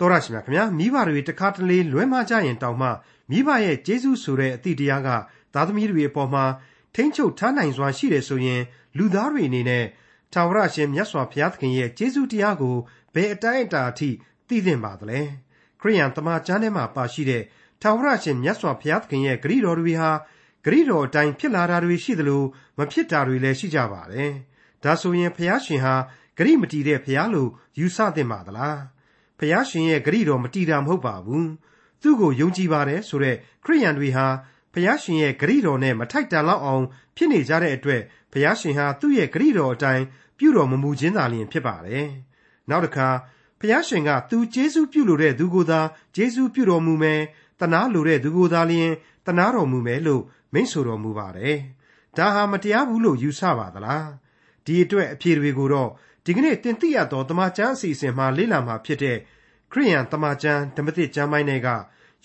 တော်ရရှိမြခင်ဗျာမိဘတွေတခါတလေလွဲမှားကြရင်တောင်မှမိဘရဲ့ကျေးဇူးဆိုတဲ့အသည့်တရားကသားသမီးတွေအပေါ်မှာထိမ့်ချုပ်ထားနိုင်စွာရှိတယ်ဆိုရင် လူသားတွေအနေနဲ့ထာဝရရှင်မြတ်စွာဘုရားသခင်ရဲ့ကျေးဇူးတရားကိုဘယ်အတိုင်းအတာအထိသိသင့်ပါသလဲခရိယန်တမန်ကျမ်းထဲမှာပါရှိတဲ့ထာဝရရှင်မြတ်စွာဘုရားသခင်ရဲ့ဂရုတော်တွေဟာဂရိတော်အတိုင်းဖြစ်လာတာတွေရှိသလိုမဖြစ်တာတွေလည်းရှိကြပါတယ်ဒါဆိုရင်ဘုရားရှင်ဟာဂရိမတီတဲ့ဘုရားလို့ယူဆသင့်ပါသလား ဖျားရှင်ရဲ့ဂရိတော်မတီတာမဟုတ်ပါဘူးသူ့ကိုယုံကြည်ပါတယ်ဆိုတဲ့ခရိယန်တွေဟာဖျားရှင်ရဲ့ဂရိတော်နဲ့မထိုက်တန်လောက်အောင်ဖြစ်နေကြတဲ့အတွက်ဖျားရှင်ဟာသူ့ရဲ့ဂရိတော်အတိုင်းပြုတော်မမူခြင်းသာလျှင်ဖြစ်ပါတယ်နောက်တစ်ခါဖျားရှင်ကသူကျေးဇူးပြုလိုတဲ့သူကိုသာကျေးဇူးပြုတော်မူမယ်တနာလိုတဲ့သူကိုသာလျှင်တနာတော်မူမယ်လို့မိန့်ဆိုတော်မူပါတယ်ဒါဟာမတရားဘူးလို့ယူဆပါသလားဒီအတွက်အဖြေတွေကိုတော့ ဒီကနေ့တင်ပြရသောတမန်ကျမ်းအစီအစဉ်မှာလေ့လာမှာဖြစ်တဲ့ခရိယန်တမန်ကျမ်းဓမ္မသစ်ကျမ်းပိုင်းတွေက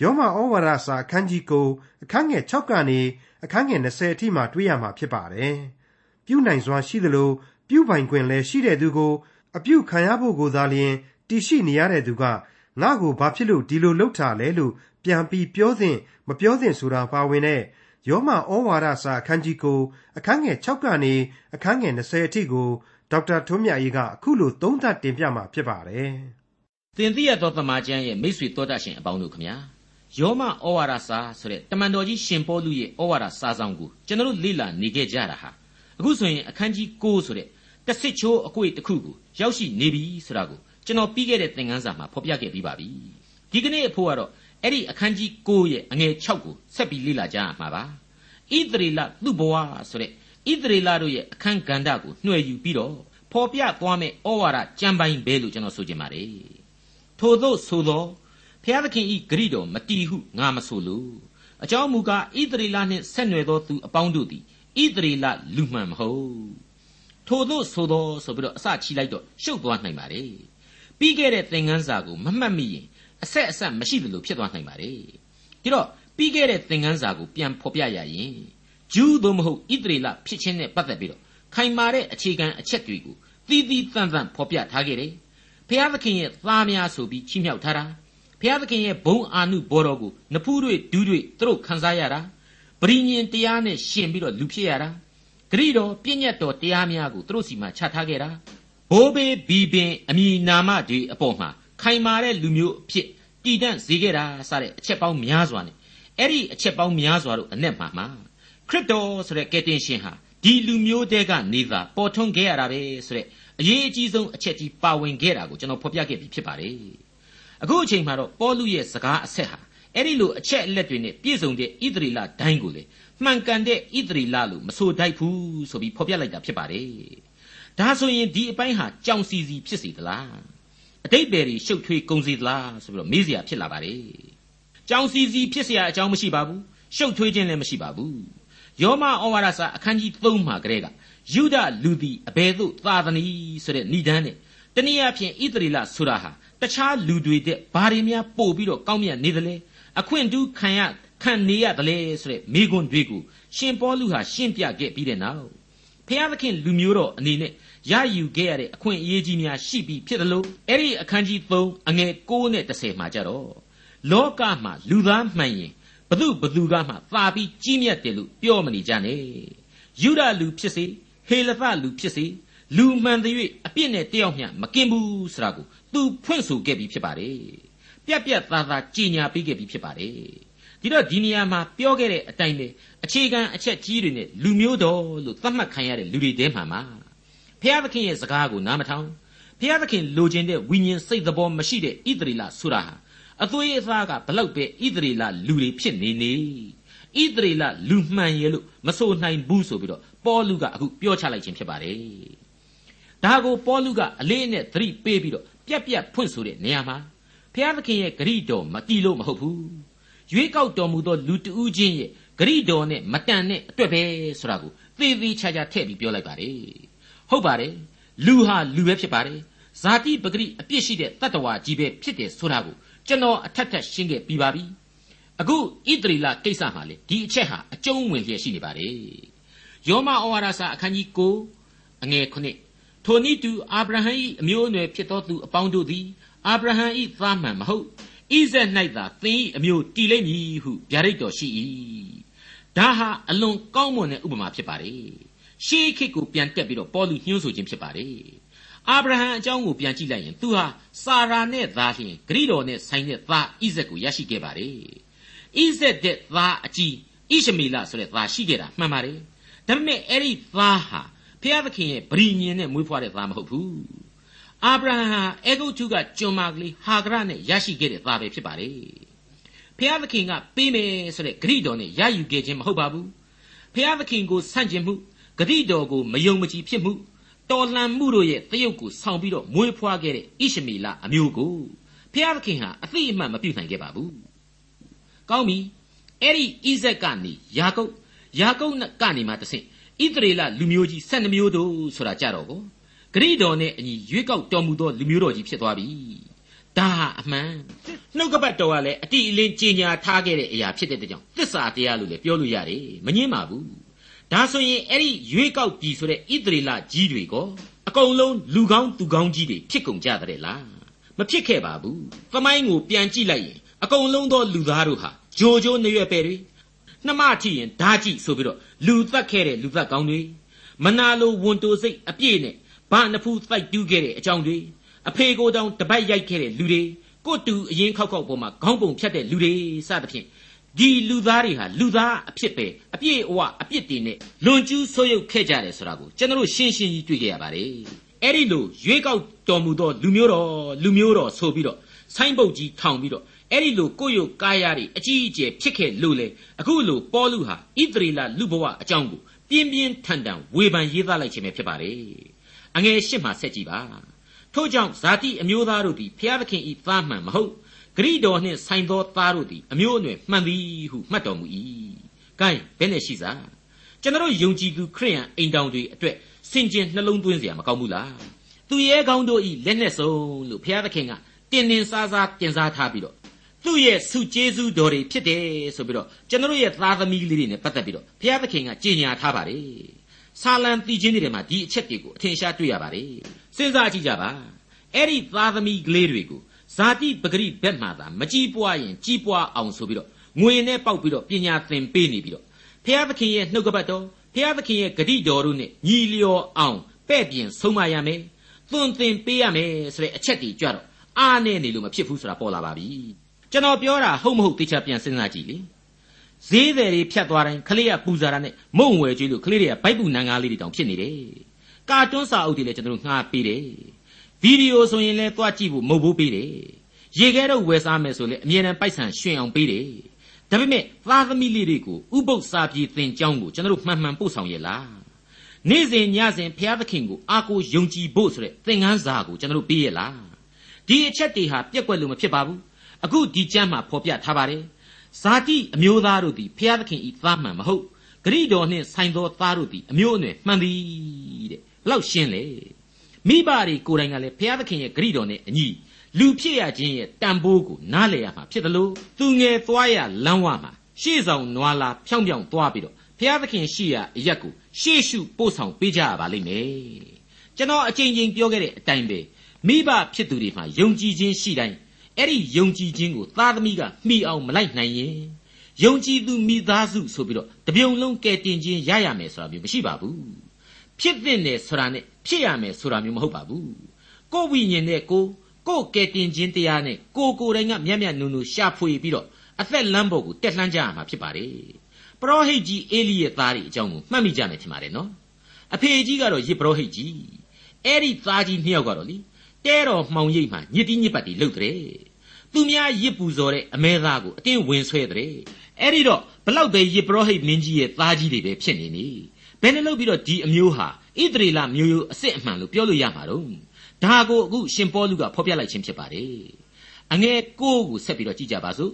ယောမဩဝါဒစာအခန်းကြီး9အခန်းငယ်6ကနေအခန်းငယ်20အထိမှာတွေ့ရမှာဖြစ်ပါတယ်။ပြုနိုင်စွာရှိသလိုပြုပိုင်ခွင့်လည်းရှိတဲ့သူကို အပြုခံရဖို့ကိုသာလျှင်တည်ရှိနေရတဲ့သူကငါ့ကိုဘာဖြစ်လို့ဒီလိုလုပ်တာလဲလို့ပြန်ပြီးပြောသင့်မပြောသင့်ဆိုတာပါဝင်တဲ့ယောမဩဝါဒစာအခန်းကြီး9အခန်းငယ်6ကနေအခန်းငယ်20အထိကို ဒေါက်တာထွန်းမြတ်အေးကအခုလိုသုံးသပ်တင်ပြมาဖြစ်ပါတယ်။သင်သိရသောသမာကျမ်းရဲ့မိတ်ဆွေတော်တတ်ရှင်အပေါင်းတို့ခမညာယောမဩဝါဒစာဆိုတဲ့တမန်တော်ကြီးရှင်ပေါလုရဲ့ဩဝါဒစာဆောင်ကိုကျွန်တော်တို့လေ့လာနေခဲ့ကြတာဟာအခုဆိုရင်အခန်းကြီး9ဆိုတဲ့တဆစ်ချိုးအကွေတစ်ခုကိုရောက်ရှိနေပြီဆိုတာကိုကျွန်တော်ပြီးခဲ့တဲ့သင်ခန်းစာမှာဖော်ပြခဲ့ပြီးပါပြီ။ဒီကနေ့အဖို့ကတော့အဲ့ဒီအခန်းကြီး9ရဲ့အငယ်6ကိုဆက်ပြီးလေ့လာကြရမှာပါ။ဣသရေလသူ့ဘဝဆိုတဲ့ ဣသရေလတို့ရဲ့အခန်းကဏ္ဍကိုနှွှဲယူပြီးတော့ဖော်ပြသွားမယ့်ဩဝါဒကြံပိုင်ပဲလို့ကျွန်တော်ဆိုချင်ပါတယ်ထို့သောဆိုသောဖျားသခင်ဤဂရိတော်မတီဟုငါမဆိုလိုအကြောင်းမူကားဣသရေလနှင့်ဆက်နွယ်သောသူအပေါင်းတို့သည်ဣသရေလလူမှန်မဟုတ်ထို့သောဆိုသောဆိုပြီးတော့အစချီလိုက်တော့ရှုပ်သွားနိုင်ပါတယ်ပြီးခဲ့တဲ့သင်ခန်းစာကိုမမှတ်မိရင်အဆက်အဆက်မရှိသလိုဖြစ်သွားနိုင်ပါတယ်ဒီတော့ပြီးခဲ့တဲ့သင်ခန်းစာကိုပြန်ဖော်ပြရရင် ဂျူးသို့မဟုတ်ဣသရေလဖြစ်ခြင်းနဲ့ပတ်သက်ပြီးတော့ခိုင်မာတဲ့အခြေခံအချက်တွေကိုသီးသီးသန့်သန့်ဖော်ပြထားခဲ့တယ်။ဖျားသခင်ရဲ့သားများဆိုပြီးချီးမြှောက်ထားတာ။ဖျားသခင်ရဲ့ဘုံအာနုဘောတော်ကိုနဖူးတွေဒူးတွေသူတို့ခံစားရတာ။ပရိညင်တရားနဲ့ရှင်ပြီးတော့လူဖြစ်ရတာ။ဂရိတော်ပြည့်ညတ်တော်တရားများကိုသူတို့စီမှာချထားခဲ့တာ။ဘိုးဘေးဘီပင်အမိနာမတွေအပေါ်မှာခိုင်မာတဲ့လူမျိုးအဖြစ်တည်တံ့စေခဲ့တာစတဲ့အချက်ပေါင်းများစွာနဲ့အဲ့ဒီအချက်ပေါင်းများစွာတို့အ내မှာမှာ ခရစ်တော်ဆိုတဲ့ကယ်တင်ရှင်ဟာဒီလူမျိုးတဲကနေသာပေါ်ထွန်းခဲ့ရတာပဲဆိုတဲ့အရေးအကြီးဆုံးအချက်ကြီးပါဝင်ခဲ့တာကိုကျွန်တော်ဖော်ပြခဲ့ပြီးဖြစ်ပါတယ်အခုအချိန်မှာတော့ပေါလုရဲ့စကားအဆက်ဟာအဲ့ဒီလိုအချက်အလက်တွေနဲ့ပြည့်စုံတဲ့ဣသရေလတိုင်းကိုလေမှန်ကန်တဲ့ဣသရေလလို့မဆိုတတ်ဘူးဆိုပြီးဖော်ပြလိုက်တာဖြစ်ပါတယ်ဒါဆိုရင်ဒီအပိုင်းဟာကြောင်စီစီဖြစ်စီသလားအတိတ်ပဲတွေရှုပ်ထွေးကုန်စီသလားဆိုပြီးတော့မေးစရာဖြစ်လာပါတယ်ကြောင်စီစီဖြစ်စရာအကြောင်းမရှိပါဘူးရှုပ်ထွေးခြင်းလည်းမရှိပါဘူး ယောမဩဝါဒစာအခန်းကြီး3မှာကလေးကယုဒလူသည်အဘယ်သို့သာသနီဆိုတဲ့ဏိဒန်းနဲ့တနည်းအားဖြင့်ဣသရေလဆိုတာဟာတခြားလူတွေတဲ့ဘာတွေများပို့ပြီးတော့ကောင်းမြတ်နေသလဲအခွင့်တူးခံရခံနေရသလဲဆိုတဲ့မိကွန်းတွေကိုရှင်ပေါလုဟာရှင်းပြခဲ့ပြီးတဲ့နောက်ဖျားသခင်လူမျိုးတော်အနေနဲ့ရယူခဲ့ရတဲ့အခွင့်အရေးကြီးများရှိပြီးဖြစ်တယ်လို့အဲ့ဒီအခန်းကြီး3အငယ်6နဲ့10မှာကြတော့လောကမှာလူသားမှန်ရင် ဘသူဘသူကမှသာပြီးကြီးမြတ်တယ်လို့ပြောမနေကြနဲ့ယူဒလူဖြစ်စေဟေလသလူဖြစ်စေလူမှန်သည်အပြစ်နဲ့တယောက်မျှမကင်းဘူးဆိုတာကိုသူဖွင့်ဆိုခဲ့ပြီးဖြစ်ပါတယ်ပြက်ပြက်သားသားကြီးညာပေးခဲ့ပြီးဖြစ်ပါတယ်ဒီတော့ဒီနေရာမှာပြောခဲ့တဲ့အတိုင်းပဲအခြေခံအချက်ကြီးတွေနဲ့လူမျိုးတော်လို့သတ်မှတ်ခံရတဲ့လူတွေတဲမှာမှာဖျားသခင်ရဲ့စကားကိုနားမထောင်ဖျားသခင်လိုချင်တဲ့ဝိညာဉ်စိတ်သဘောမရှိတဲ့ဣသရေလဆိုတာဟာ အသွေးအသားကဘလောက်ပဲဣသရေလလူတွေဖြစ်နေနေဣသရေလလူမှန်ရဲ့လို့မဆိုနိုင်ဘူးဆိုပြီးတော့ပေါလုကအခုပြောချလိုက်ခြင်းဖြစ်ပါတယ်ဒါကိုပေါလုကအလေးနဲ့သတိပေးပြီးတော့ပြက်ပြက်ဖွင့်ဆိုတဲ့နေရာမှာဘုရားသခင်ရဲ့ဂရိတော်မတီးလို့မဟုတ်ဘူးရွေးကောက်တော်မူသောလူတဦးချင်းရဲ့ဂရိတော်နဲ့မတန်တဲ့အတွက်ပဲဆိုတာကိုသေသေးချာချာထည့်ပြီးပြောလိုက်ပါတယ်ဟုတ်ပါတယ်လူဟာလူပဲဖြစ်ပါတယ်ဇာတိပဂရိအပြစ်ရှိတဲ့တတ္တဝါကြီးပဲဖြစ်တယ်ဆိုတာကို ကျွန်တော်အထက်ထက်ရှင်းခဲ့ပြီးပါပြီအခုဣတရီလကိစ္စမှာလေဒီအချက်ဟာအကျုံးဝင်လျက်ရှိနေပါတယ်ယောမဩဝါဒစာအခန်းကြီး9အငယ်9ထိုနည်းတူအာဗြဟံ၏အမျိုးအနွယ်ဖြစ်သောသူအပေါင်းတို့သည်အာဗြဟံဤသားမှန်မဟုတ်ဣဇက်၌သာသင်ဤအမျိုးတည်လိမ့်မည်ဟုဗျာဒိတ်တော်ရှိ၏ဒါဟာအလွန်ကောင်းမွန်တဲ့ဥပမာဖြစ်ပါတယ်ရှေးခေတ်ကိုပြန်တက်ပြီးတော့ပေါ်လူညှိုးဆိုခြင်းဖြစ်ပါတယ် အာဗြဟံအကြောင်းကိုပြန်ကြည့်လိုက်ရင်သူဟာစာရာနဲ့သားလျှင်ဂရိတော်နဲ့ဆိုင်တဲ့သားဣဇက်ကိုရရှိခဲ့ပါတယ်ဣဇက်တဲ့သားအကြီးဣရှမေလဆိုတဲ့သားရှိခဲ့တာမှန်ပါတယ်ဒါပေမဲ့အဲ့ဒီသားဟာဖျားသခင်ရဲ့ဗြိညင်နဲ့မွေးဖွားတဲ့သားမဟုတ်ဘူးအာဗြဟံဟာအေဂုတ်ထုကကျွန်မကလေးဟာဂရနဲ့ရရှိခဲ့တဲ့သားပဲဖြစ်ပါတယ်ဖျားသခင်ကပေးမယ်ဆိုတဲ့ဂရိတော်နဲ့ရယူခဲ့ခြင်းမဟုတ်ပါဘူးဖျားသခင်ကိုဆန့်ကျင်မှုဂရိတော်ကိုမယုံမကြည်ဖြစ်မှု တော်လှန်မှုတို့ရဲ့တရုပ်ကိုဆောင်ပြီးတော့မွေးဖွားခဲ့တဲ့ဣရှမေလအမျိုးကိုဖျားသခင်ဟာအသိအမှတ်မပြုနိုင်ခဲ့ပါဘူးကောင်းပြီအဲ့ဒီဣဇက်ကနေယာကုပ်ယာကုပ်ကနေမှတဆင့်ဣသရေလလူမျိုးကြီး12မျိုးတို့ဆိုတာကြတော့ကိုဂရိတော်နဲ့အညီရွေးကောက်တော်မူသောလူမျိုးတော်ကြီးဖြစ်သွားပြီဒါဟာအမှန်နှုတ်ကပတ်တော်ကလည်းအတိအလင်းကြီးညာထားခဲ့တဲ့အရာဖြစ်တဲ့ကြောင့်သစ္စာတရားလို့လည်းပြောလို့ရတယ်မငင်းပါဘူး ဒါဆိုရင်အဲ့ဒီရွေးကောက်ပြီဆိုတဲ့ဣသရေလကြီးတွေကအကုန်လုံးလူကောင်းသူကောင်းကြီးတွေဖြစ်ကုန်ကြတဲ့လားမဖြစ်ခဲ့ပါဘူးသမိုင်းကိုပြန်ကြည့်လိုက်ရင်အကုန်လုံးသောလူသားတို့ဟာဂျိုဂျိုနေရွယ်ပဲတွေနှမထီရင်ဓာကြည့်ဆိုပြီးတော့လူသက်ခဲ့တဲ့လူသက်ကောင်းတွေမနာလိုဝန်တိုစိတ်အပြည့်နဲ့ဘာနဖူးတိုက်တူးခဲ့တဲ့အကြောင်းတွေအဖေကိုတောင်တပတ်ရိုက်ခဲ့တဲ့လူတွေကိုတူအရင်ခောက်ခောက်ပေါ်မှာခေါင်းပုံဖြတ်တဲ့လူတွေစသဖြင့် ဒီလူသားတွေဟာလူသားအဖြစ်ပဲအပြည့်အဝအပြစ်တင်နဲ့လွန်ကျူးဆိုးရုပ်ခဲ့ကြတယ်ဆိုတာကိုကျွန်တော်ရှင်းရှင်းကြီးတွေ့ကြရပါတယ်အဲ့ဒီလိုရွေးကောက်တော်မူသောလူမျိုးတော်လူမျိုးတော်ဆိုပြီးတော့ဆိုင်းပုတ်ကြီးထောင်ပြီးတော့အဲ့ဒီလိုကိုယ့်ရုပ်ကာယတွေအကြီးအကျယ်ဖြစ်ခဲ့လို့လေအခုလိုပေါလုဟာဣသရေလလူဘဝအကြောင်းကိုပြင်းပြင်းထန်ထန်ဝေဖန်ရေးသားလိုက်ခြင်းပဲဖြစ်ပါတယ်အငယ်ရှစ်မှာဆက်ကြည့်ပါထို့ကြောင့်ဇာတိအမျိုးသားတို့သည်ဖျားသခင်ဤသားမှန်မဟုတ် ဂရိတော်နှင့်ဆိုင်သောသားတို့သည်အမျိုးအနွယ်မှန်သည်ဟုမှတ်တော်မူ၏။ကဲဘယ်နဲ့ရှိစားကျွန်တော်ယုံကြည်သူခရိယန်အိမ်တောင်တွေအတွက်စင်ကြင်နှလုံးသွင်းเสียမကောင်းဘူးလား။သူရဲကောင်းတို့ဤလက်နဲ့ဆုံးလို့ဘုရားသခင်ကတင်းတင်းစားစားတင်စားထားပြီးတော့သူ့ရဲ့ဆုကျေးဇူးတော်တွေဖြစ်တယ်ဆိုပြီးတော့ကျွန်တော်ရဲ့သားသမီးလေးတွေနဲ့ပတ်သက်ပြီးတော့ဘုရားသခင်ကကြေညာထားပါတယ်။ဆာလံတည်ခြင်းတွေမှာဒီအချက်တွေကိုအထင်ရှားတွေ့ရပါတယ်။စဉ်းစားကြည့်ကြပါ။အဲ့ဒီသားသမီးကလေးတွေကို ဇာတိပဂရိဘက်မှသာမကြီးပွားရင်ကြီးပွားအောင်ဆိုပြီးတော့ငွေနဲ့ပေါက်ပြီးတော့ပညာသင်ပေးနေပြီးတော့ဖျားသခင်ရဲ့နှုတ်ကပတ်တော်ဖျားသခင်ရဲ့ဂတိတော်တို့နဲ့ညီလျော်အောင်ပဲ့ပြင်ဆုံးမရမယ်သွန်သင်ပေးရမယ်ဆိုတဲ့အချက်တွေကြတော့အားနဲ့နေလို့မဖြစ်ဘူးဆိုတာပေါ်လာပါပြီကျွန်တော်ပြောတာဟုတ်မဟုတ်သိချပြန်စဉ်းစားကြည့်လေဈေးတယ်တွေဖြတ်သွားတိုင်းခလေးကပူဇာတာနဲ့မုံဝယ်ကြွေးလို့ခလေးတွေကဗိုက်ပူနန်းကားလေးတွေတောင်ဖြစ်နေတယ်ကာတွန်းစာအုပ်တွေလည်းကျွန်တော်တို့ငှားပေးတယ် ဗီဒီယိုဆိုရင်လည်းသွားကြည့်ဖို့မဟုတ်ဘူးပေးတယ်ရေခဲတော့ဝယ်စားမယ်ဆိုလည်းအမြဲတမ်းပိုက်ဆံရွှင်အောင်ပေးတယ်ဒါပေမဲ့သားသမီးလေးတွေကိုဥပုပ်စာပြေသင်ကြောင်းကိုကျွန်တော်တို့မှန်မှန်ပို့ဆောင်ရလားနေ့စဉ်ညစဉ်ဘုရားသခင်ကိုအားကိုးယုံကြည်ဖို့ဆိုတဲ့သင်ခန်းစာကိုကျွန်တော်တို့ပေးရလားဒီအချက်တွေဟာပြက်ကွက်လို့မဖြစ်ပါဘူးအခုဒီကျမ်းမှာဖော်ပြထားပါတယ်ဇာတိအမျိုးသားတို့သည်ဘုရားသခင်ဤသားမှန်မဟုတ်ဂရိတော်နှင့်ဆိုင်သောသားတို့သည်အမျိုးအနွယ်မှန်သည်တဲ့ဘလောက်ရှင်းလေ မိဘတွေကိုယ်တိုင်ကလည်းဘုရားသခင်ရဲ့ဂရိတော်နဲ့အညီလူဖြစ်ရခြင်းရဲ့တန်ဖိုးကိုနားလည်ရမှာဖြစ်တယ်လို့သူငယ်သွားရလမ်းဝမှာရှေ့ဆောင်နွားလာဖြောင်းဖြောင်းသွားပြီးတော့ဘုရားသခင်ရှိရာအရက်ကိုရှေ့ရှုပို့ဆောင်ပေးကြရပါလိမ့်မယ်ကျွန်တော်အချိန်ချင်းပြောခဲ့တဲ့အတိုင်းပဲမိဘဖြစ်သူတွေမှာယုံကြည်ခြင်းရှိတိုင်းအဲ့ဒီယုံကြည်ခြင်းကိုသားသမီးကမှီအောင်မလိုက်နိုင်ရင်ယုံကြည်သူမိသားစုဆိုပြီးတော့တပြုံလုံးကဲတင်ခြင်းရရမယ်ဆိုတာမျိုးမရှိပါဘူးဖြစ်တဲ့နေဆိုတာနဲ့ ဖြစ်ရမယ်ဆိုတာမျိုးမဟုတ်ပါဘူးကိုယ်ဝိညာဉ်နဲ့ကိုကိုယ်ကဲတင်ခြင်းတရားနဲ့ကိုကိုယ်တိုင်ကမျက်မျက်နုံနုံရှာဖွေပြီးတော့အသက်လမ်းပေါ်ကိုတက်လှမ်းကြရမှာဖြစ်ပါတယ်ပရောဟိတ်ကြီးအေလိရဲ့သားတွေအကြောင်းကိုမှတ်မိကြမယ်ထင်ပါတယ်နော်အဖေကြီးကတော့ယေပရောဟိတ်ကြီးအဲ့ဒီသားကြီးနှစ်ယောက်ကတော့လေတဲတော်မှောင်ရိပ်မှညစ်တိညစ်ပတ်တီလှုပ်တဲ့သူများရစ်ပူဇော်တဲ့အမဲသားကိုအတင်းဝင်ဆွဲတဲ့အဲ့ဒီတော့ဘလောက်ပဲယေပရောဟိတ်မင်းကြီးရဲ့သားကြီးတွေပဲဖြစ်နေနေဘယ်နဲ့လို့ပြီးတော့ဒီအမျိုးဟာ ဣသရေလမျိုးရိုးအစ်စ်အမှန်လို့ပြောလို့ရမှာတော့ဒါကိုအခုရှင်ပေါလုကဖော်ပြလိုက်ခြင်းဖြစ်ပါတယ်အငယ်ကိုကိုဆက်ပြီးတော့ကြည့်ကြပါစို့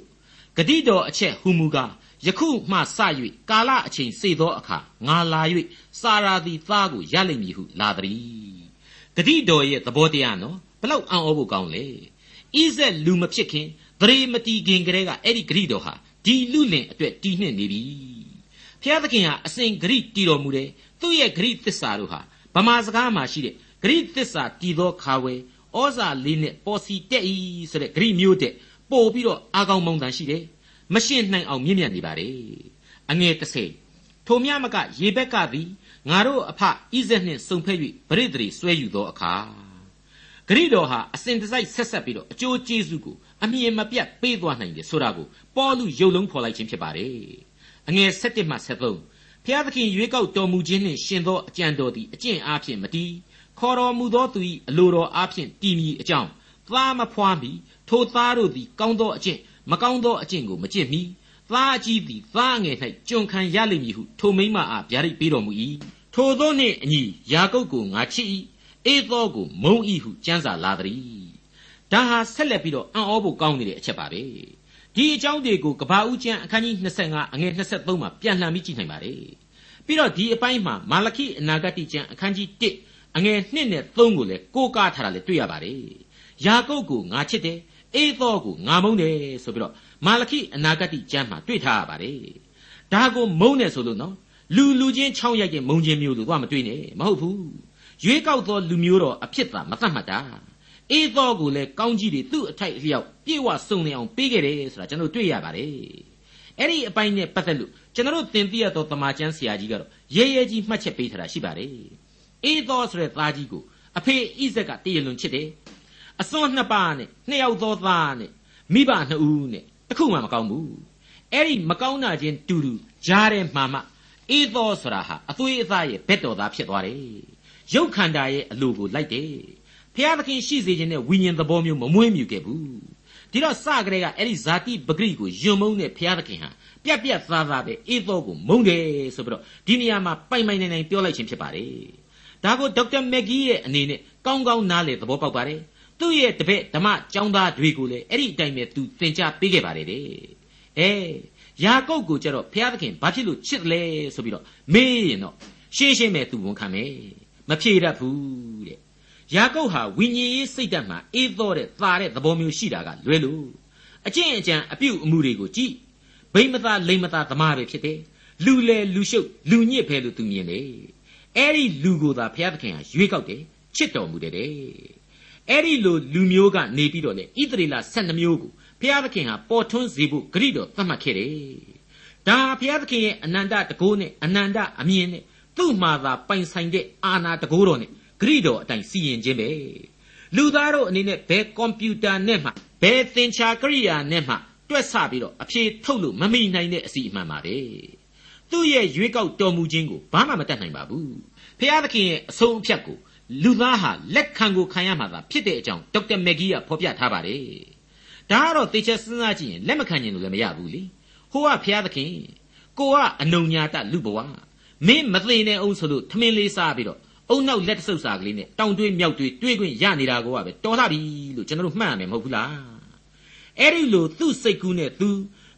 ဂတိတော်အချက်ဟူမူကားယခုမှစ၍ကာလအချိန်စေသောအခါငါလာ၍စာရာသည်သားကိုရလိမ့်မည်ဟုလာသည်ဂတိတော်ရဲ့သဘောတရားနော်ဘလောက်အံ့ဩဖို့ကောင်းလဲဣဇက်လူမဖြစ်ခင်သရေမတီခင်ကလေးကအဲ့ဒီဂရိတော်ဟာဒီလူလင်အတွက်တီးနှင့်နေပြီဖျားသခင်ဟာအစဉ်ဂရိတီတော်မူတယ် သူ့ရဲ့ဂရိသစ္စာတို့ဟာဗမာစကားမှာရှိတဲ့ဂရိသစ္စာတည်သောခါဝဲဩဩဇာလေးနဲ့ပေါ်စီတက်ဤဆိုတဲ့ဂရိမျိုးတဲ့ပို့ပြီးတော့အာကောင်မောင်တန်ရှိတယ်မရှင်းနိုင်အောင်မြင့်မြတ်နေပါလေအငယ်30ထိုမြမကရေဘက်ကသည်ငါတို့အဖဣဇက်နှင့်စုံဖက်၍ပရိသေဆွဲယူသောအခါဂရိတော်ဟာအစဉ်တစိုက်ဆက်ဆက်ပြီးတော့အကျိုးကျေးဇူးကိုအမြင်မပြတ်ပေးသွားနိုင်တယ်ဆိုတာကိုပေါ်လူရုပ်လုံးဖော်လိုက်ခြင်းဖြစ်ပါတယ်အငယ်7မှ73 ဖျားသခင်ရွေးကောက်တော်မူခြင်းနှင့်ရှင်သောအကြံတော်သည်အကျင့်အားဖြင့်မတည်ခေါ်တော်မူသောသူ၏အလိုတော်အားဖြင့်တည်မည်အကြောင်းသားမဖွားမီထိုသားတို့သည်ကောင်းသောအကျင့်မကောင်းသောအကျင့်ကိုမကျင့်မီသားအကြီးသည်သားငယ်၌ကျွန်ခံရလိမ့်မည်ဟုထိုမိမအားဗျာဒိတ်ပေးတော်မူ၏ထိုသောနှင့်အညီယာကုပ်ကိုငါချစ်၏အေသောကိုမုံ၏ဟုကြံစာလာသည်ဒါဟာဆက်လက်ပြီးတော့အံ့ဩဖို့ကောင်းနေတဲ့အချက်ပါပဲ ဒီအကြောင်းတွေကိုကဘာဦးကျမ်းအခန်းကြီး25အငယ်23မှာပြန်လှန်ပြီးကြည့်နိုင်ပါတယ်ပြီးတော့ဒီအပိုင်းမှာမာလခိအနာဂတိကျမ်းအခန်းကြီး1အငယ်2နဲ့3ကိုလည်းကိုးကားထားတာလည်းတွေ့ရပါတယ်ယာကုပ်ကိုငါချစ်တယ်အေသောကိုငါမုန်းတယ်ဆိုပြီးတော့မာလခိအနာဂတိကျမ်းမှာတွေ့ထားရပါတယ်ဒါကိုမုန်းတယ်ဆိုလို့နော်လူလူချင်းချောင်းရိုက်တဲ့မုန်းခြင်းမျိုးလို့တော့မတွေ့နဲ့မဟုတ်ဘူးရွေးကောက်သောလူမျိုးတော်အဖြစ်သာမသတ်မှတ်တာ အေသောကိုလည်းကောင်းကြီးတွေသူ့အထိုက်အလျောက်ပြေဝစုံနေအောင်ပေးခဲ့တယ်ဆိုတာကျွန်တော်တွေ့ရပါတယ်အဲ့ဒီအပိုင်းနဲ့ပတ်သက်လို့ကျွန်တော်သင်သိရသောတမန်ကျမ်းဆရာကြီးကတော့ရဲရဲကြီးမှတ်ချက်ပေးထားတာရှိပါတယ်အေသောဆိုတဲ့သားကြီးကိုအဖေဣဇက်ကတည်ရလွန်ချစ်တယ်အစွန်းနှစ်ပါးနဲ့နှစ်ယောက်သောသားနဲ့မိဘနှစ်ဦးနဲ့တခုမှမကောင်းဘူးအဲ့ဒီမကောင်းတာချင်းတူတူကြားတဲ့မှမှအေသောဆိုတာဟာအသွေးအသားရဲ့ဘက်တော်သားဖြစ်သွားတယ်ရုပ်ခန္ဓာရဲ့အလိုကိုလိုက်တယ် ဖျားသခင်ရှိစေခြင်းနဲ့ဝိညာဉ်သဘောမျိုးမမွေးမြူခဲ့ဘူးဒီတော့စကလေးကအဲ့ဒီဇာတိပဂရိကိုယွံမုံတဲ့ဖျားသခင်ဟာပြက်ပြက်သားသားပဲအေသောကိုမုံတယ်ဆိုပြီးတော့ဒီနေရာမှာပိုင်ပိုင်နိုင်နိုင်ပြောလိုက်ခြင်းဖြစ်ပါတယ်ဒါကိုဒေါက်တာမက်ဂီရဲ့အနေနဲ့ကောင်းကောင်းနားလေသဘောပေါက်ပါတယ်သူ့ရဲ့တပည့်ဓမ္မကျောင်းသားတွေကိုလည်းအဲ့ဒီအတိုင်းပဲသူသင်ကြားပေးခဲ့ပါတယ်တဲ့အဲယာကုပ်ကိုကြတော့ဘုရားသခင်ဘာဖြစ်လို့ချစ်လဲဆိုပြီးတော့မေးရင်တော့ရှင်းရှင်းပဲသူဝန်ခံမယ်မဖြေတတ်ဘူးတဲ့ ယာကုပ်ဟာဝိညာဉ်ရေးစိတ်ဓာတ်မှာအေးသောတဲ့သာတဲ့သဘောမျိုးရှိတာကလွဲလို့အကျင့်အကြံအပြုတ်အမှုတွေကိုကြည့်ဘိမသာလိမ္မသာသမားပဲဖြစ်တယ်လူလေလူရှုပ်လူညစ်ပဲလို့သူမြင်တယ်အဲ့ဒီလူကိုသာဘုရားသခင်ဟာရွေးကောက်တယ်ချစ်တော်မူတယ်တဲ့အဲ့ဒီလိုလူမျိုးကနေပြီးတော့လေဣသရေလ12မျိုးကိုဘုရားသခင်ဟာပေါ်ထွန်းစေဖို့ဂရိတော်သတ်မှတ်ခဲ့တယ်ဒါဘုရားသခင်ရဲ့အနန္တတကိုးနဲ့အနန္တအမြင်နဲ့သူ့မှာသာပိုင်ဆိုင်တဲ့အာနာတကိုးတော်နဲ့ ဂရိတော်အတိုင်းစီရင်ခြင်းပဲလူသားတို့အနေနဲ့ဘယ်ကွန်ပျူတာနဲ့မှဘယ်သင်္ချာကရိယာနဲ့မှတွက်ဆပြီးတော့အဖြေထုတ်လို့မမိနိုင်တဲ့အစီအမှန်ပါပဲသူ့ရဲ့ရွေးကောက်တော်မူခြင်းကိုဘာမှမတတ်နိုင်ပါဘူးဖျားသခင်ရဲ့အဆုံးအဖြတ်ကိုလူသားဟာလက်ခံကိုခံရမှာသာဖြစ်တဲ့အကြောင်းဒေါက်တာမက်ဂီကဖော်ပြထားပါတယ်ဒါကတော့တေချာစဉ်းစားကြည့်ရင်လက်မခံရင်လည်းမရဘူးလေဟိုကဖျားသခင်ကိုကအနုံညာတလူဘဝမင်းမသိနေအောင်ဆိုလို့ထမင်းလေးစားပြီးတော့ အုံနောက်လက်တဆုပ်စာကလေးနဲ့တောင်တွေးမြောက်တွေးတွေးခွင့်ရနေတာကိုကပဲတော်လာပြီလို့ကျွန်တော်တို့မှတ်ရမယ်မဟုတ်ဘူးလားအဲ့ဒီလိုသူ့စိတ်ကူးနဲ့သူ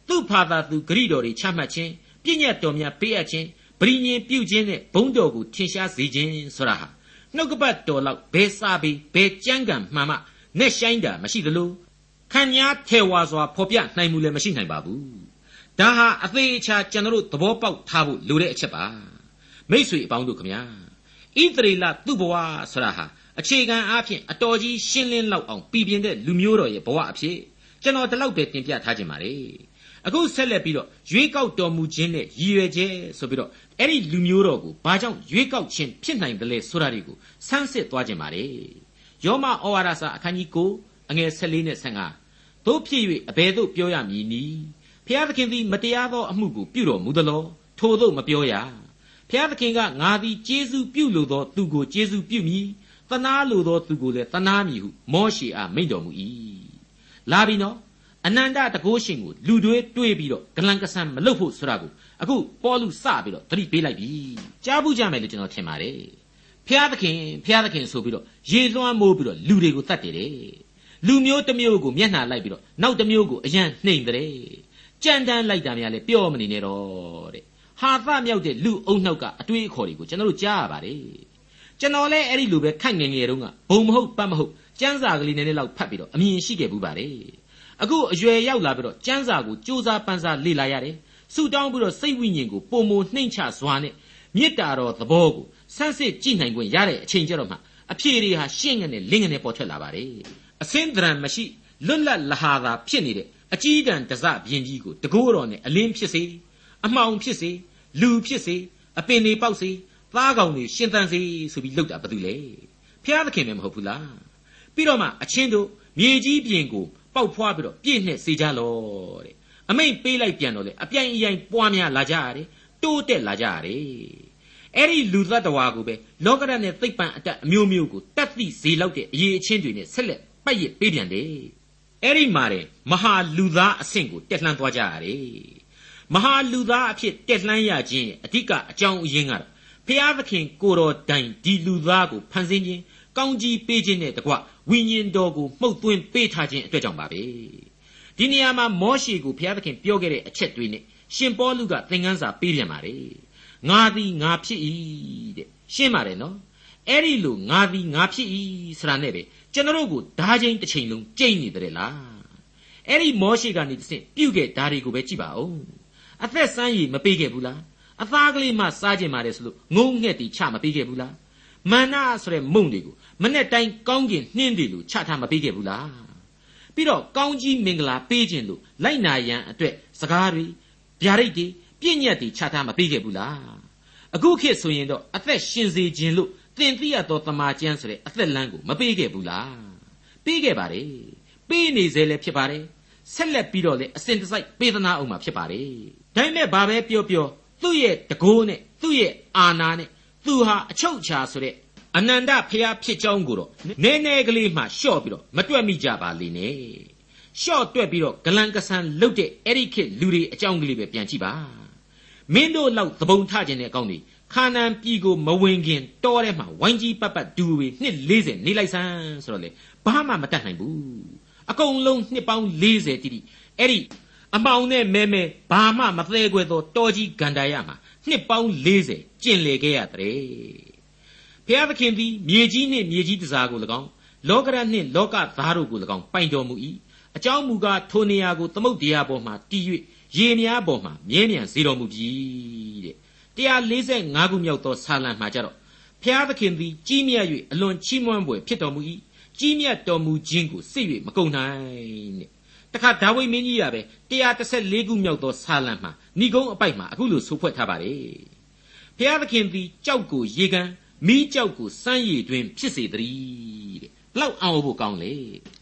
သူ့ဖာသာသူဂရိတော်တွေချမှတ်ခြင်းပြည့်ညတ်တော်များပေးအပ်ခြင်းပရိညင်ပြုခြင်းနဲ့ဘုံတော်ကိုထင်ရှားစေခြင်းဆိုတာဟာနှုတ်ကပတ်တော်လောက်ဘယ်စာပေဘယ်ကြမ်းကံမှန်မှနဲ့ဆိုင်တာမရှိသလိုခံညာထဲဝါစွာဖော်ပြနိုင်မှုလည်းမရှိနိုင်ပါဘူးဒါဟာအသေးချာကျွန်တော်တို့သဘောပေါက်ထားဖို့လိုတဲ့အချက်ပါမိษွေအပေါင်းတို့ခမညာ ဣသရေလသူ့ဘဝဆိုတာဟာအခြေခံအားဖြင့်အတော်ကြီးရှင်းလင်းလောက်အောင်ပြည်ပြင်းတဲ့လူမျိုးတော်ရဲ့ဘဝအဖြစ်ကျွန်တော်ဒီလောက်ပဲတင်ပြထားခြင်းပါလေအခုဆက်လက်ပြီးတော့ရွေးကောက်တော်မူခြင်းနဲ့ရည်ရွယ်ချက်ဆိုပြီးတော့အဲ့ဒီလူမျိုးတော်ကိုဘာကြောင့်ရွေးကောက်ခြင်းဖြစ်နိုင်တယ်လဲဆိုတာတွေကိုဆန်းစစ်သွားခြင်းပါလေယောမဩဝါဒစာအခန်းကြီး9အငယ်14နဲ့15တို့ဖြစ်၍အဘယ်သို့ပြောရမည်နည်းဖျားသခင်သည်မတရားသောအမှုကိုပြုတော်မူသလောထို့သို့မပြောရ ဖျားသခင်ကငါသည်ကျေးဇူးပြုလိုသောသူကိုကျေးဇူးပြုမည်တနာလိုသောသူကိုလည်းတနာမည်ဟုမောရှေအားမိန့်တော်မူ၏လာပြီနော်အနန္တတကုရှင်ကိုလူတွေတွေးပြီးတော့ဂလန်ကဆန်မလုပ်ဖို့ဆိုတာကိုအခုပေါ်လူစပြီးတော့သတိပေးလိုက်ပြီကြားဘူးကြမယ်လို့ကျွန်တော်ထင်ပါတယ်ဖျားသခင်ဖျားသခင်ဆိုပြီးတော့ရေလွှမ်းမိုးပြီးတော့လူတွေကိုတတ်တယ်တဲ့လူမျိုးတစ်မျိုးကိုမျက်နှာလိုက်ပြီးတော့နောက်တစ်မျိုးကိုအယံနှိမ်တဲ့ကြမ်းတမ်းလိုက်တာများလဲပြောမနေနဲ့တော့တဲ့ ဟာသမြောက်တဲ့လူအုံနှောက်ကအတွေးအခေါ်တွေကိုကျွန်တော်တို့ကြားရပါတယ်ကျွန်တော်လည်းအဲ့ဒီလိုပဲခန့်ငယ်ငယ်တုန်းကဘုံမဟုတ်ပတ်မဟုတ်ကျန်းစာကလေးနည်းနည်းလောက်ဖတ်ပြီးတော့အမြင်ရှိခဲ့ဘူးပါတယ်အခုအရွယ်ရောက်လာပြီးတော့ကျန်းစာကိုစူးစမ်းပန်းစားလေ့လာရတယ်ဆူတောင်းပြီးတော့စိတ်ဝိညာဉ်ကိုပုံမနှိမ့်ချစွာနဲ့မေတ္တာတော်သဘောကိုဆန်းစစ်ကြည့်နိုင်ခွင့်ရတဲ့အချိန်ကျတော့မှအဖြေတွေဟာရှင်းငနဲ့လင်းငနဲ့ပေါ်ထွက်လာပါတယ်အစင်းတရံမရှိလွတ်လပ်လဟာသာဖြစ်နေတဲ့အကြီးတန်းတစပြင်းကြီးကိုတကိုးတော်နဲ့အလင်းဖြစ်စေအမှောင်ဖြစ်စေ လူဖြစ်စေအပင်တွေပေါက်စေသားကောင်တွေရှင်သန်စေဆိုပြီးလှုပ်တာဘာလို့လဲဖျားသခင်ပဲမဟုတ်ဘူးလားပြီးတော့မှအချင်းတို့မြေကြီးပြင်ကိုပေါက်ဖွားပြီးတော့ပြည့်နှက်စေကြလောတဲ့အမိတ်ပေးလိုက်ပြန်တော့လေအပြိုင်အရင်ပွားများလာကြရတယ်တိုးတက်လာကြရတယ်အဲ့ဒီလူသတ္တဝါကိုပဲလောကရနဲ့သိပ္ပံအတတ်အမျိုးမျိုးကိုတတ်သိစေလောက်တဲ့အရေးအချင်းတွေနဲ့ဆက်လက်ပတ်ရစ်ပေးပြန်တယ်အဲ့ဒီမှာတဲ့မဟာလူသားအဆင့်ကိုတက်လှမ်းသွားကြရတယ် မဟာလူသားအဖြစ်တက်လှမ်းရခြင်းရဲ့အဓိကအကြောင်းအရင်းကတော့ဖျားသခင်ကိုတော်တိုင်ဒီလူသားကိုဖန်ဆင်းခြင်းကောင်းကြီးပေးခြင်းနဲ့တကွဝိညာဉ်တော်ကိုမှုတ်သွင်းပေးထားခြင်းအတွက်ကြောင့်ပါပဲဒီနေရာမှာမောရှေကိုဘုရားသခင်ပြောခဲ့တဲ့အချက်တွေနဲ့ရှင်ပေါလုကသင်ခန်းစာပေးပြန်ပါတယ်ငါသည်ငါဖြစ်၏တဲ့ရှင်းပါတယ်နော်အဲ့ဒီလိုငါသည်ငါဖြစ်၏ဆိုတာနဲ့ပဲကျွန်တော်တို့ကိုဓာချင်းတစ်ချိန်လုံးကြိတ်နေတယ်လားအဲ့ဒီမောရှေကနေတစ်ဆင့်ပြုတ်ခဲ့ဓာတွေကိုပဲကြည့်ပါဦး အသက်ဆန်းရည်မပေးခဲ့ဘူးလားအသားကလေးမှစားကျင်ပါတယ်ဆိုလို့ငုံငှက်တီချမပေးခဲ့ဘူးလားမာနဆိုတဲ့မုံတွေကိုမနဲ့တိုင်းကောင်းကျင်နှင်းတွေလို့ချထားမပေးခဲ့ဘူးလားပြီးတော့ကောင်းကြီးမင်္ဂလာပေးခြင်းလို့လိုက်နာရန်အတွက်စကားတွေဗျာဒိတ်တွေပြည့်ညက်တွေချထားမပေးခဲ့ဘူးလားအခုခေတ်ဆိုရင်တော့အသက်ရှင်စေခြင်းလို့သင်သိရသောတမာကျမ်းဆိုတဲ့အသက်လမ်းကိုမပေးခဲ့ဘူးလားပေးခဲ့ပါတယ်ပေးနေစေလည်းဖြစ်ပါတယ်ဆက်လက်ပြီးတော့လေအစဉ်တစိုက်ပေးသနာအောင်မှာဖြစ်ပါတယ် ဒါပေမဲ့ဘာပဲပြောပြောသူ့ရဲ့တကိုးနဲ့သူ့ရဲ့အာနာနဲ့သူဟာအချုပ်အခြာဆိုတဲ့အနန္တဖျားဖြစ်ကြောင်းကိုတော့နည်းနည်းကလေးမှလျှော့ပြီးတော့မတွက်မိကြပါလိမ့်နဲ့လျှော့တွက်ပြီးတော့ဂလန်ကဆန်လုတ်တဲ့အဲ့ဒီခေတ်လူတွေအကြောင်းကလေးပဲပြန်ကြည့်ပါမင်းတို့လောက်သဘုံထခြင်းတဲ့အကောင်းတွေခါနန်ပြည်ကိုမဝင်ခင်တောထဲမှာဝိုင်းကြီးပတ်ပတ်ဒူတွေနှစ်40နေလိုက်စမ်းဆိုတော့လေဘာမှမတတ်နိုင်ဘူးအကုန်လုံးနှစ်ပေါင်း40တိတိအဲ့ဒီ အမောင်နဲ့မဲမဲဘာမှမသေးခွဲသောတောကြီးဂန္ဓာရမှာနှစ်ပေါင်း40ကျင်လေခဲ့ရတဲ့ဖျားသခင်သည်မြေကြီးနှင့်မြေကြီးတစားကို၎င်းလောကရနှင့်လောကသားတို့ကို၎င်းပိုင်တော်မူ၏အကြောင်းမူကားထိုနေရာကိုသမုတ်တရားပေါ်မှတည်၍ရေများပေါ်မှမြဲမြံစေတော်မူပြီတဲ့145ခုမြောက်သောဆာလံမှာကြတော့ဖျားသခင်သည်ကြီးမြတ်၍အလွန်ချီးမွမ်းပွေဖြစ်တော်မူ၏ကြီးမြတ်တော်မူခြင်းကိုစိတ်၍မကုန်နိုင်တဲ့ တခါဒါဝိမင်းကြီးရပဲ114ခုမြောက်သောဆာလံမှာဏိကုံးအပိုက်မှာအခုလိုဆိုဖွဲ့ထားပါတယ်ဖျားသခင်သည်ကြောက်ကိုရေကန်မိကြောက်ကိုစမ်းရည်တွင် ဖြစ်စေတည်းတဲ့ဘလောက်အောင်ဖို့ကောင်းလေ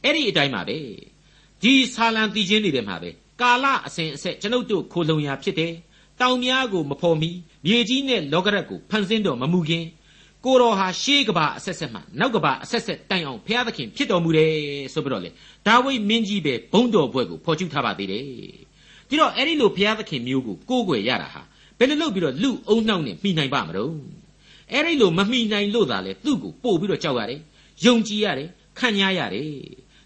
အဲ့ဒီအတိုင်းပါပဲဒီဆာလံတီချင်းတွေထဲမှာပဲကာလအစဉ်အဆက်ကျွန်ုပ်တို့ခိုလုံရာဖြစ်တယ်တောင်များကိုမဖော်မီမြေကြီးနဲ့လောကရက်ကိုဖန်ဆင်းတော်မမူခင် ကိုတော်ဟာရှေးကဘာအဆက်ဆက်မှနောက်ကဘာအဆက်ဆက်တိုင်အောင်ဘုရားသခင်ဖြစ်တော်မူတယ်ဆိုပြီးတော့လေဒါဝိမင်းကြီးပဲဘုံတော်ဘွဲ့ကိုဖော်ကျူးထားပါသေးတယ်ဒီတော့အဲ့ဒီလိုဘုရားသခင်မျိုးကိုကိုးကွယ်ရတာဟာဘယ်လိုလုပ်ပြီးတော့လူအုံနှောက်နဲ့မှီနိုင်ပါမလို့အဲ့ဒီလိုမမှီနိုင်လို့သာလေသူ့ကိုပို့ပြီးတော့ကြောက်ရတယ်ယုံကြည်ရတယ်ခံရရတယ်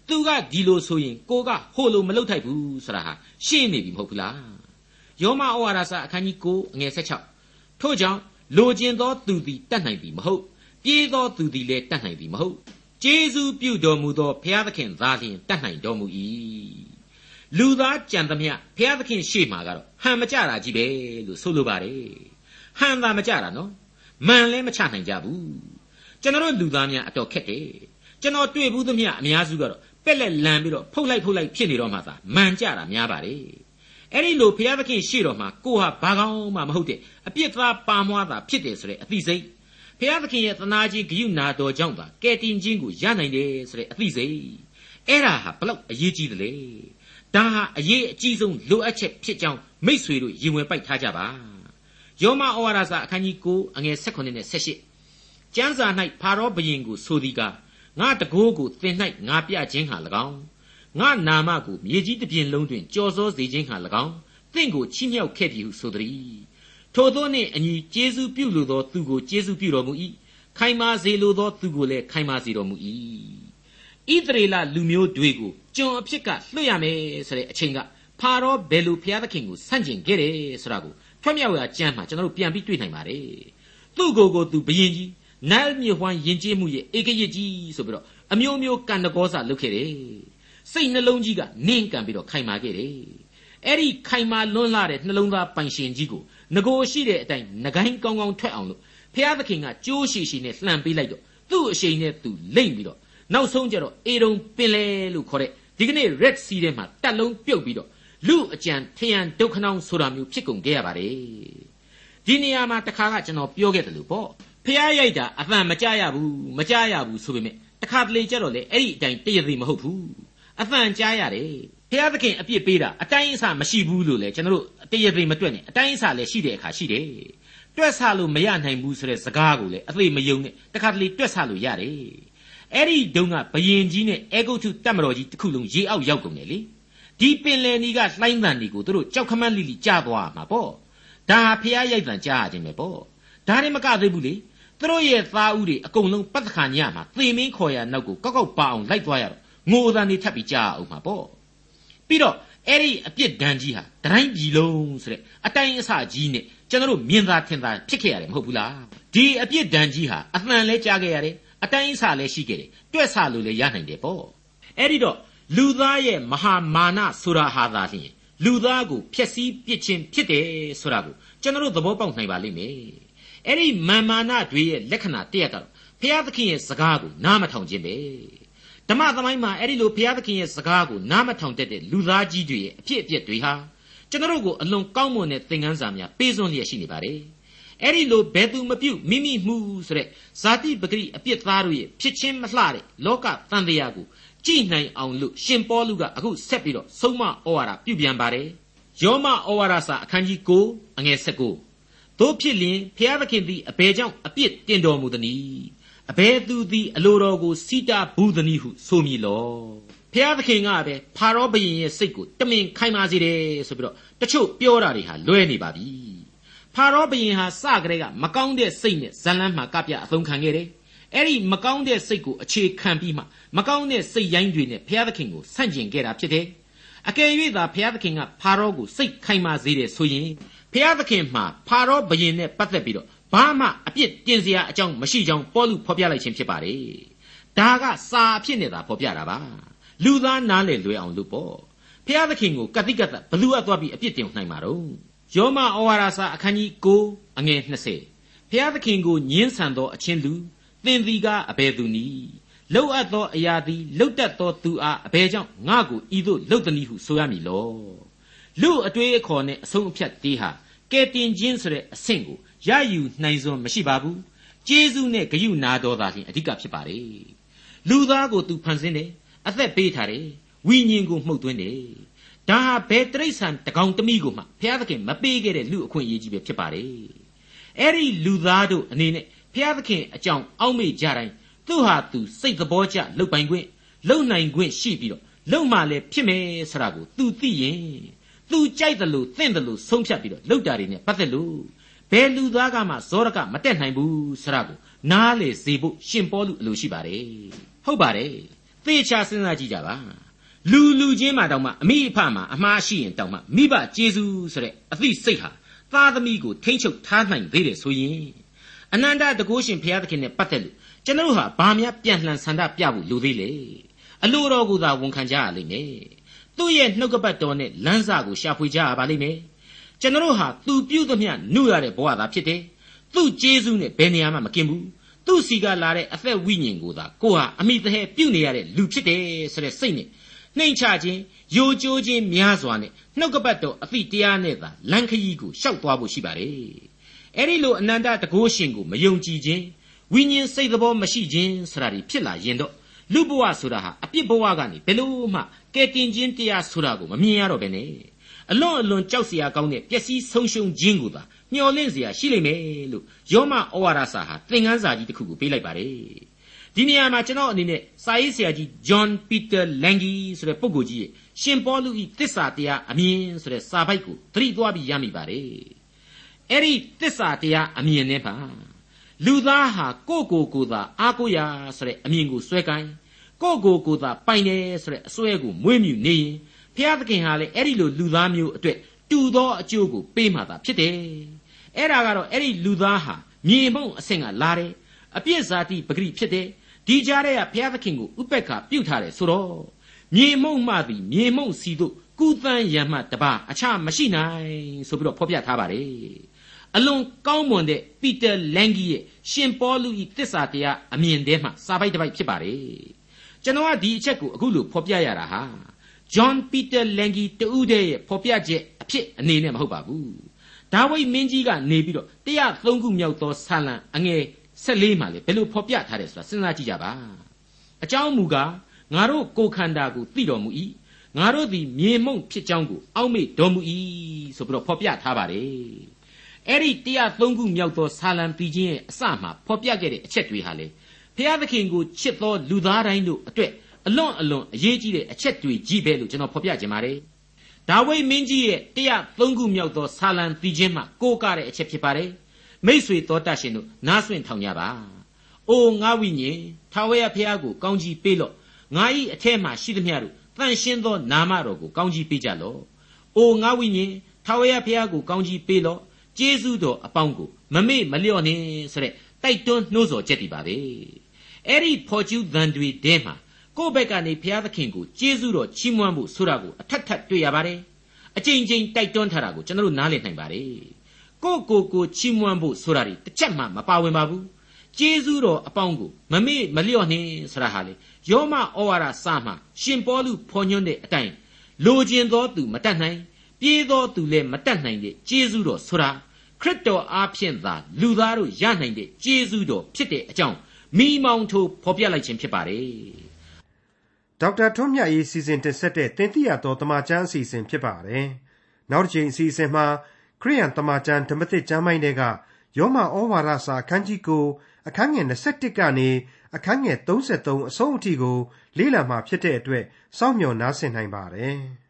သူကဒီလိုဆိုရင်ကိုကဟိုလိုမလုပ်ထိုက်ဘူးဆိုတာဟာရှင်းနေပြီမဟုတ်ဘူးလားယောမဩဝါဒစာအခန်းကြီး9အငယ်16ထို့ကြောင့် လိုချင်သောသူသည်တတ်နိုင်သည်မဟုတ်ပြေးသောသူသည်လည်းတတ်နိုင်သည်မဟုတ်ကျေးဇူးပြုတော်မူသောဘုရားသခင်သာလျှင်တတ်နိုင်တော်မူ၏လူသားကြံသမျှဘုရားသခင်ရှေ့မှာကတော့ဟန်မကြတာကြီးပဲလို့ဆိုလိုပါတယ်ဟန်သာမကြတာနော်မှန်လဲမချနိုင်ကြဘူးကျွန်တော်တို့လူသားများအတော်ခက်တယ်ကျွန်တော်တွေ့ဘူးသမျှအများစုကတော့ပက်လက်လန်ပြီးတော့ဖုတ်လိုက်ဖုတ်လိုက်ဖြစ်နေတော့မှသာမှန်ကြတာများပါတယ် အဲ့ဒီလိုဘုရားသခင်ရှေ့တော်မှာကိုဟာဘာကောင်းမှမဟုတ်တဲ့အပြစ်သားပါမွားတာဖြစ်တယ်ဆိုတဲ့အသိစိတ်ဘုရားသခင်ရဲ့သနာခြင်းဂရုဏာတော်ကြောင့်သာကယ်တင်ခြင်းကိုရနိုင်တယ်ဆိုတဲ့အသိစိတ်အဲ့ဒါဟာဘလောက်အရေးကြီးသလဲဒါဟာအရေးအကြီးဆုံးလိုအပ်ချက်ဖြစ်ကြောင်းမိษွေတို့ရင်ဝင်ပိုက်ထားကြပါယောမဩဝါဒစာအခန်းကြီး9အငယ်16နဲ့18ကျမ်းစာ၌ဖာရောဘုရင်ကိုဆိုသည်ကငါတကိုးကိုသင်၌ငါပြခြင်းဟာ၎င်း ငါနာမကိုမြေကြီးတစ်ပြင်လုံးတွင်ကြော်စောစေခြင်းဟာ၎င်းသင်ကိုချီးမြှောက်ခဲ့ပြီဟုဆိုသည်ထိုသောနှင့်အညီကျေးဇူးပြုလိုသောသူကိုကျေးဇူးပြုတော်မူ၏ခိုင်မာစေလိုသောသူကိုလည်းခိုင်မာစေတော်မူ၏ဣသရေလလူမျိုးတွေကိုကျွန်အဖြစ်ကလွှတ်ရမယ်ဆိုတဲ့အချိန်ကဖာရောဘယ်လိုဘုရားသခင်ကိုဆန့်ကျင်ခဲ့တယ်ဆိုတာကိုထွတ်မြောက်ရာကျမ်းမှာကျွန်တော်တို့ပြန်ပြီးတွေ့နိုင်ပါတယ်သူ့ကိုယ်ကိုသူဘယင်ကြီးနတ်မြေဝမ်းယဉ်ကျေးမှုရဲ့ဧကရစ်ကြီးဆိုပြီးတော့အမျိုးမျိုးကံတကောစာလုပ်ခဲ့တယ် စိတ်နှလုံးကြီးကနင်းကန်ပြီးတော့ခိုင်မာခဲ့တယ်အဲ့ဒီခိုင်မာလွန်းလာတဲ့နှလုံးသားပိုင်ရှင်ကြီးကိုငကိုရှိတဲ့အတိုင်းငကိုင်းကောင်းကောင်းထွက်အောင်လို့ဖျားသခင်ကကြိုးရှိရှိနဲ့လှန်ပေးလိုက်တော့သူ့အရှိန်နဲ့သူလိမ့်ပြီးတော့နောက်ဆုံးကျတော့အေရုံပင်လေလို့ခေါ်တဲ့ဒီကနေ့ Red Sea ထဲမှာတက်လုံးပြုတ်ပြီးတော့လူအကြံထယံဒုက္ခနောင်ဆိုတာမျိုးဖြစ်ကုန်ခဲ့ရပါတယ်ဒီနေရာမှာတခါကကျွန်တော်ပြောခဲ့တယ်လို့ပေါ့ဖះရိုက်တာအပန်မကြရဘူးမကြရဘူးဆိုပေမဲ့တခါတလေကြတော့လေအဲ့ဒီအတိုင်းတရသေးမဟုတ်ဘူး အပန်ကြားရတယ်ဖះသခင်အပြစ်ပေးတာအတိုင်းအဆမရှိဘူးလို့လေကျွန်တော်တို့တရသေးမတွက်နဲ့အတိုင်းအဆလည်းရှိတဲ့အခါရှိတယ်တွက်ဆလို့မရနိုင်ဘူးဆိုတဲ့စကားကိုလေအသေးမယုံနဲ့တခါတလေတွက်ဆလို့ရတယ်အဲ့ဒီတုန်းကဘယင်ကြီးနဲ့အေဂုတ်ထုတက်မတော်ကြီးတစ်ခုလုံးရေအောက်ရောက်ကုန်တယ်လေဒီပင်လယ်နီကလှိုင်းတန်ဒီကိုတို့ကြောက်ခမန်းလိလိကြားသွားမှာပေါ့ဒါဖះရိုက်တန်ကြားရခြင်းပဲပေါ့ဒါနဲ့မကသေးဘူးလေသူတို့ရဲ့သားဦးတွေအကုန်လုံးပတ်သက်ခါညမှာသေမင်းခေါ်ရနောက်ကိုကောက်ကောက်ပါအောင်လိုက်သွားရတော့ ငိုတန်နေထပ်ပြီးကြားအောင်မှာပေါ့ပြီးတော့အဲ့ဒီအပြစ်ဒဏ်ကြီးဟာတိုင်းပြည်လုံးဆိုတဲ့အတိုင်းအဆကြီးနဲ့ကျွန်တော်တို့မြင်သာထင်သာဖြစ်ခဲ့ရတယ်မဟုတ်ဘူးလားဒီအပြစ်ဒဏ်ကြီးဟာအမှန်လဲကြားခဲ့ရတယ်အတိုင်းအဆလဲရှိခဲ့တယ်တွက်ဆလို့လည်းရနိုင်တယ်ပေါ့အဲ့ဒီတော့လူသားရဲ့မဟာမာနဆိုတာဟာသာလျှင်လူသားကိုဖျက်ဆီးပစ်ခြင်းဖြစ်တယ်ဆိုတာကိုကျွန်တော်တို့သဘောပေါက်နိုင်ပါလိမ့်မယ်အဲ့ဒီမာမာနတွေရဲ့လက္ခဏာတရက်ကတော့ဖျားသခင်ရဲ့စကားကိုနားမထောင်ခြင်းပဲ ဓမ္မသမိုင်းမှာအဲ့ဒီလိုဘုရားသခင်ရဲ့စကားကိုနားမထောင်တတ်တဲ့လူသားကြီးတွေရဲ့အဖြစ်အပျက်တွေဟာကျွန်တော်တို့ကိုအလွန်ကောင်းမွန်တဲ့သင်ခန်းစာများပေးစွန့်လျက်ရှိနေပါတယ်။အဲ့ဒီလိုဘယ်သူမပြုတ်မိမိမှုဆိုတဲ့ဇာတိပဂရိအပြစ်သားတို့ရဲ့ဖြစ်ချင်းမလှတဲ့လောကတန်တရားကိုကြည်နိုင်အောင်လို့ရှင်ပေါလုကအခုဆက်ပြီးတော့ဆုံးမဩဝါဒပြုပြန်ပါတယ်။ယောမဩဝါဒစာအခန်းကြီး9အငယ်19တို့ဖြစ်လျင်ဘုရားသခင်သည်အဘယ်ကြောင့်အပြစ်တင်တော်မူသနည်း အဘယ်သူသည်အလိုတော်ကိုစီတာဘူးသနည်းဟုဆိုမိလောဖျားသခင်ကပဲဖာရောဘုရင်ရဲ့စိတ်ကိုတမင်ခိုင်မာစေတယ်ဆိုပြီးတော့တချို့ပြောတာတွေဟာလွဲနေပါပြီဖာရောဘုရင်ဟာစကြတဲ့ကမကောင်းတဲ့စိတ်နဲ့ဇလန်းမှာကပြအသုံးခံခဲ့တယ်အဲ့ဒီမကောင်းတဲ့စိတ်ကိုအခြေခံပြီးမှမကောင်းတဲ့စိတ်ရိုင်းတွေနဲ့ဘုရားသခင်ကိုဆန့်ကျင်ခဲ့တာဖြစ်တယ်အကယ်၍သာဘုရားသခင်ကဖာရောကိုစိတ်ခိုင်မာစေတယ်ဆိုရင်ဘုရားသခင်မှာဖာရောဘုရင်နဲ့ပတ်သက်ပြီးတော့ ဘာမှအပြစ်တင်စရာအကြောင်းမရှိကြောင်းပေါလုဖော်ပြလိုက်ခြင်းဖြစ်ပါတယ်။ဒါကစာအဖြစ်နဲ့သာဖော်ပြတာပါ။လူသားနားလည်လွယ်အောင်လို့ပေါ့။ဖျားသခင်ကိုကတိကတ်ဘလူအပ်သွားပြီးအပြစ်တင်နိုင်မှာတော့။ယောမဩဝါဒစာအခန်းကြီး9အငယ်20ဖျားသခင်ကိုညှင်းဆန်သောအချင်းလူသင်သည်ကအဘယ်သူနည်းလှုပ်အပ်သောအရာသည်လှုပ်တတ်သောသူအားအဘယ်ကြောင့်ငါ့ကိုဤသို့လှုပ်သည်ဟုဆိုရမည်လောလူအတွေ့အခေါ်နဲ့အဆုံးအဖြတ်တေးဟာ ကဲတင်ခြင်းဆိုတဲ့အဆင့်ကိုရယူနိုင်စွမ်းမရှိပါဘူးကျေးဇူးနဲ့ဂရုနာတော်သာလျှင်အဓိကဖြစ်ပါတယ်လူသားကိုသူဖန်ဆင်းတယ်အသက်ပေးထားတယ်ဝိညာဉ်ကိုမှုတ်သွင်းတယ်ဒါဟာဘယ်တရိษံတကောင်တမိကိုမှဘုရားသခင်မပေးခဲ့တဲ့လူအခွင့်အရေးကြီးပဲဖြစ်ပါတယ်အဲ့ဒီလူသားတို့အနေနဲ့ဘုရားသခင်အကြောင်းအောက်မေ့ကြတိုင်းသူဟာသူစိတ်သဘောကျလှုပ်ပိုင်ခွင့်လှုပ်နိုင်ခွင့်ရှိပြီးတော့လှုပ်မှလည်းဖြစ်မယ်ဆိုတာကိုသူသိရင် သူကြိုက်တယ်လို့သင့်တယ်လို့ဆုံးဖြတ်ပြီးတော့လှုပ်တာတွေနဲ့ပတ်သက်လို့ဘယ်လူသားကမှဇောရကမတက်နိုင်ဘူးဆရာကိုနားလေစေဖို့ရှင်ပေါလုအလိုရှိပါတယ်ဟုတ်ပါတယ်သေချာစဉ်းစားကြည့်ကြပါလူလူချင်းမှတောင်မှအမိအဖမှအမှားရှိရင်တောင်မှမိဘကျေးဇူးဆိုတဲ့အသိစိတ်ဟာသားသမီးကိုထိမ့်ချုပ်ထားနိုင်သေးတယ်ဆိုရင်အနန္တတကုရှင်ဘုရားသခင်နဲ့ပတ်သက်လို့ကျွန်တော်ဟာဘာများပြန်လှန်ဆန္ဒပြဖို့လိုသေးလေအလိုတော်ကိုသာဝန်ခံကြရလိမ့်မယ် သူ့ရဲ့နှုတ်ကပတ်တော်နဲ့လမ်းစာကိုရှာဖွေကြရပါလိမ့်မယ်ကျွန်တော်ဟာသူပြုသမျှနှုတ်ရတဲ့ဘဝသာဖြစ်တယ်သူ့ကျေးဇူးနဲ့ဘယ်နေရာမှမကင်ဘူးသူ့စီကလာတဲ့အသက်ဝိညာဉ်ကိုသာကိုဟာအမိတဟဲပြုနေရတဲ့လူဖြစ်တယ်ဆိုတဲ့စိတ်နဲ့နှိမ်ချခြင်းယိုကျိုးခြင်းများစွာနဲ့နှုတ်ကပတ်တော်အသည့်တရားနဲ့သာလမ်းခရီးကိုရှောက်သွားဖို့ရှိပါတယ်အဲ့ဒီလိုအနန္တတကုရှင်ကိုမယုံကြည်ခြင်းဝိညာဉ်စိတ်သဘောမရှိခြင်းဆိုတာတွေဖြစ်လာရင်တော့ လူဘဝဆိုတာဟာအပြစ်ဘဝကနေဘယ်လို့မှကဲတင်ခြင်းတရားဆိုတာကိုမမြင်ရတော့ဘဲနဲ့အလွန်အလွန်ကြောက်စရာကောင်းတဲ့ပျက်စီးဆုံးရှုံးခြင်းကိုသာမျှော်လင့်စရာရှိလိမ့်မယ်လို့ယောမဩဝါဒစာဟာသင်ခန်းစာကြီးတစ်ခုကိုပေးလိုက်ပါတယ်ဒီနေရာမှာကျွန်တော်အနေနဲ့စာရေးဆရာကြီး John Peter Lange ဆိုတဲ့ပုဂ္ဂိုလ်ကြီးရဲ့ရှင်ပေါလုဤတစ္ဆာတရားအမြင်ဆိုတဲ့စာပိုက်ကိုသတိသွားပြီးရမိပါတယ်အဲ့ဒီတစ္ဆာတရားအမြင်နဲ့ပါ လူသားဟာကိုယ့်ကိုယ်ကိုယ်သာအားကိုးရဆိုတဲ့အမြင်ကိုစွဲကိုင်းကိုယ့်ကိုယ်ကိုယ်သာပိုင်တယ်ဆိုတဲ့အစွဲကိုမွေးမြူနေရင်ဖျားသခင်ဟာလေအဲ့ဒီလိုလူသားမျိုးအတွက်တူသောအကျိုးကိုပေးမှသာဖြစ်တယ်အဲ့ဒါကတော့အဲ့ဒီလူသားဟာမြေမုံအဆင့်ကလာတယ်အပြစ်ဇာတိပဂရိဖြစ်တယ်ဒီကြားထဲကဘုရားသခင်ကိုဥပက္ခပြုတ်ထားတယ်ဆိုတော့မြေမုံမှသည်မြေမုံစီတို့ကုသန်းရံမှတပါအခြားမရှိနိုင်ဆိုပြီးတော့ဖော်ပြထားပါတယ် အလွန်ကောင်းမွန်တဲ့ပီတာလန်ဂီရဲ့ရှင်ပေါလုဤတစ္ဆာတရားအမြင်ထဲမှာစာပိုက်တစ်ပိုက်ဖြစ်ပါတယ်ကျွန်တော်ကဒီအချက်ကိုအခုလို့ဖော်ပြရတာဟာဂျွန်ပီတာလန်ဂီတူးတဲ့ရဲ့ဖော်ပြချက်အဖြစ်အနေနဲ့မဟုတ်ပါဘူးဒါဝိမင်းကြီးကနေပြီးတော့103ခုမြောက်သောဆာလံအငယ်14မှာလေဘယ်လိုဖော်ပြထားတယ်ဆိုတာစဉ်းစားကြည့်ကြပါအကြောင်းမူကားငါတို့ကိုယ်ခန္ဓာကိုသိတော်မူ၏ငါတို့သည်မြေမှုန့်ဖြစ်ကြောင်းကိုအောက်မေ့တော်မူ၏ဆိုပြီးတော့ဖော်ပြထားပါတယ် အဲ့ဒီ103ခုမြောက်သောဆာလံပြီးခြင်းရဲ့အစမှာဖော်ပြခဲ့တဲ့အချက်တွေဟာလေဖျားသခင်ကိုချစ်သောလူသားတိုင်းတို့အတွက်အလွန်အလွန်အရေးကြီးတဲ့အချက်တွေကြီးပဲလို့ကျွန်တော်ဖော်ပြခြင်းပါတယ်ဒါဝိမင်းကြီးရဲ့103ခုမြောက်သောဆာလံပြီးခြင်းမှာကိုးကားတဲ့အချက်ဖြစ်ပါတယ်မိษွေတော်တတ်ရှင်တို့နားဆွင့်ထောင်ကြပါ။အိုငါဝိညာဉ်ထာဝရဘုရားကိုကောင်းကြီးပေးလော့။ငါ၏အထက်မှရှိသမျှတို့တန်ရှင်းသောနာမတော်ကိုကောင်းကြီးပေးကြလော့။အိုငါဝိညာဉ်ထာဝရဘုရားကိုကောင်းကြီးပေးလော့။ ကျေးဇူးတော်အပေါင်းကိုမမေ့မလျော့နှင့်ဆိုတဲ့တိုက်တွန်းနှိုးဆော်ချက်တွေပါပဲ။အဲ့ဒီဖော်ကျူးသံတွေတဲမှာကိုယ့်ဘက်ကနေဘုရားသခင်ကိုကျေးဇူးတော်ချီးမွမ်းဖို့ဆိုတာကိုအထက်ထပ်တွေ့ရပါတယ်။အကြိမ်ကြိမ်တိုက်တွန်းထားတာကိုကျွန်တော်တို့နားလည်နိုင်ပါတယ်။ကိုကိုကိုချီးမွမ်းဖို့ဆိုတာတွေတစ်ချက်မှမပါဝင်ပါဘူးကျေးဇူးတော်အပေါင်းကိုမမေ့မလျော့နှင်းဆရာဟာလေယောမဩဝါဒစာမှာရှင်ပေါလုဖော်ညွှန်းတဲ့အတိုင်းလိုချင်သောသူမတတ်နိုင်ပြေးသောသူလည်းမတတ်နိုင်တဲ့ကျေးဇူးတော်ဆိုတာ ခရစ်တော်အားဖြင့်သာလူသားတို့ရနိုင်တဲ့ကျေးဇူးတော်ဖြစ်တဲ့အကြောင်းမိမောင်ထိုးဖော်ပြလိုက်ခြင်းဖြစ်ပါတယ်ဒေါက်တာထွန်းမြတ်ရေးစီစဉ်တင်ဆက်တဲ့တင်ပြတော်တမချန်းအစီအစဉ်ဖြစ်ပါတယ်နောက်တစ်ချိန်အစီအစဉ်မှာခရိယန်တမချန်းဓမ္မသစ်ကျမ်းပိုင်းတွေကယောမဩဝါဒစာအခန်းကြီးကိုအခန်းငယ်21ကနေအခန်းငယ်33အဆုံးအထိကိုလေ့လာမှာဖြစ်တဲ့အတွက်စောင့်မျှော်နားဆင်နိုင်ပါတယ်။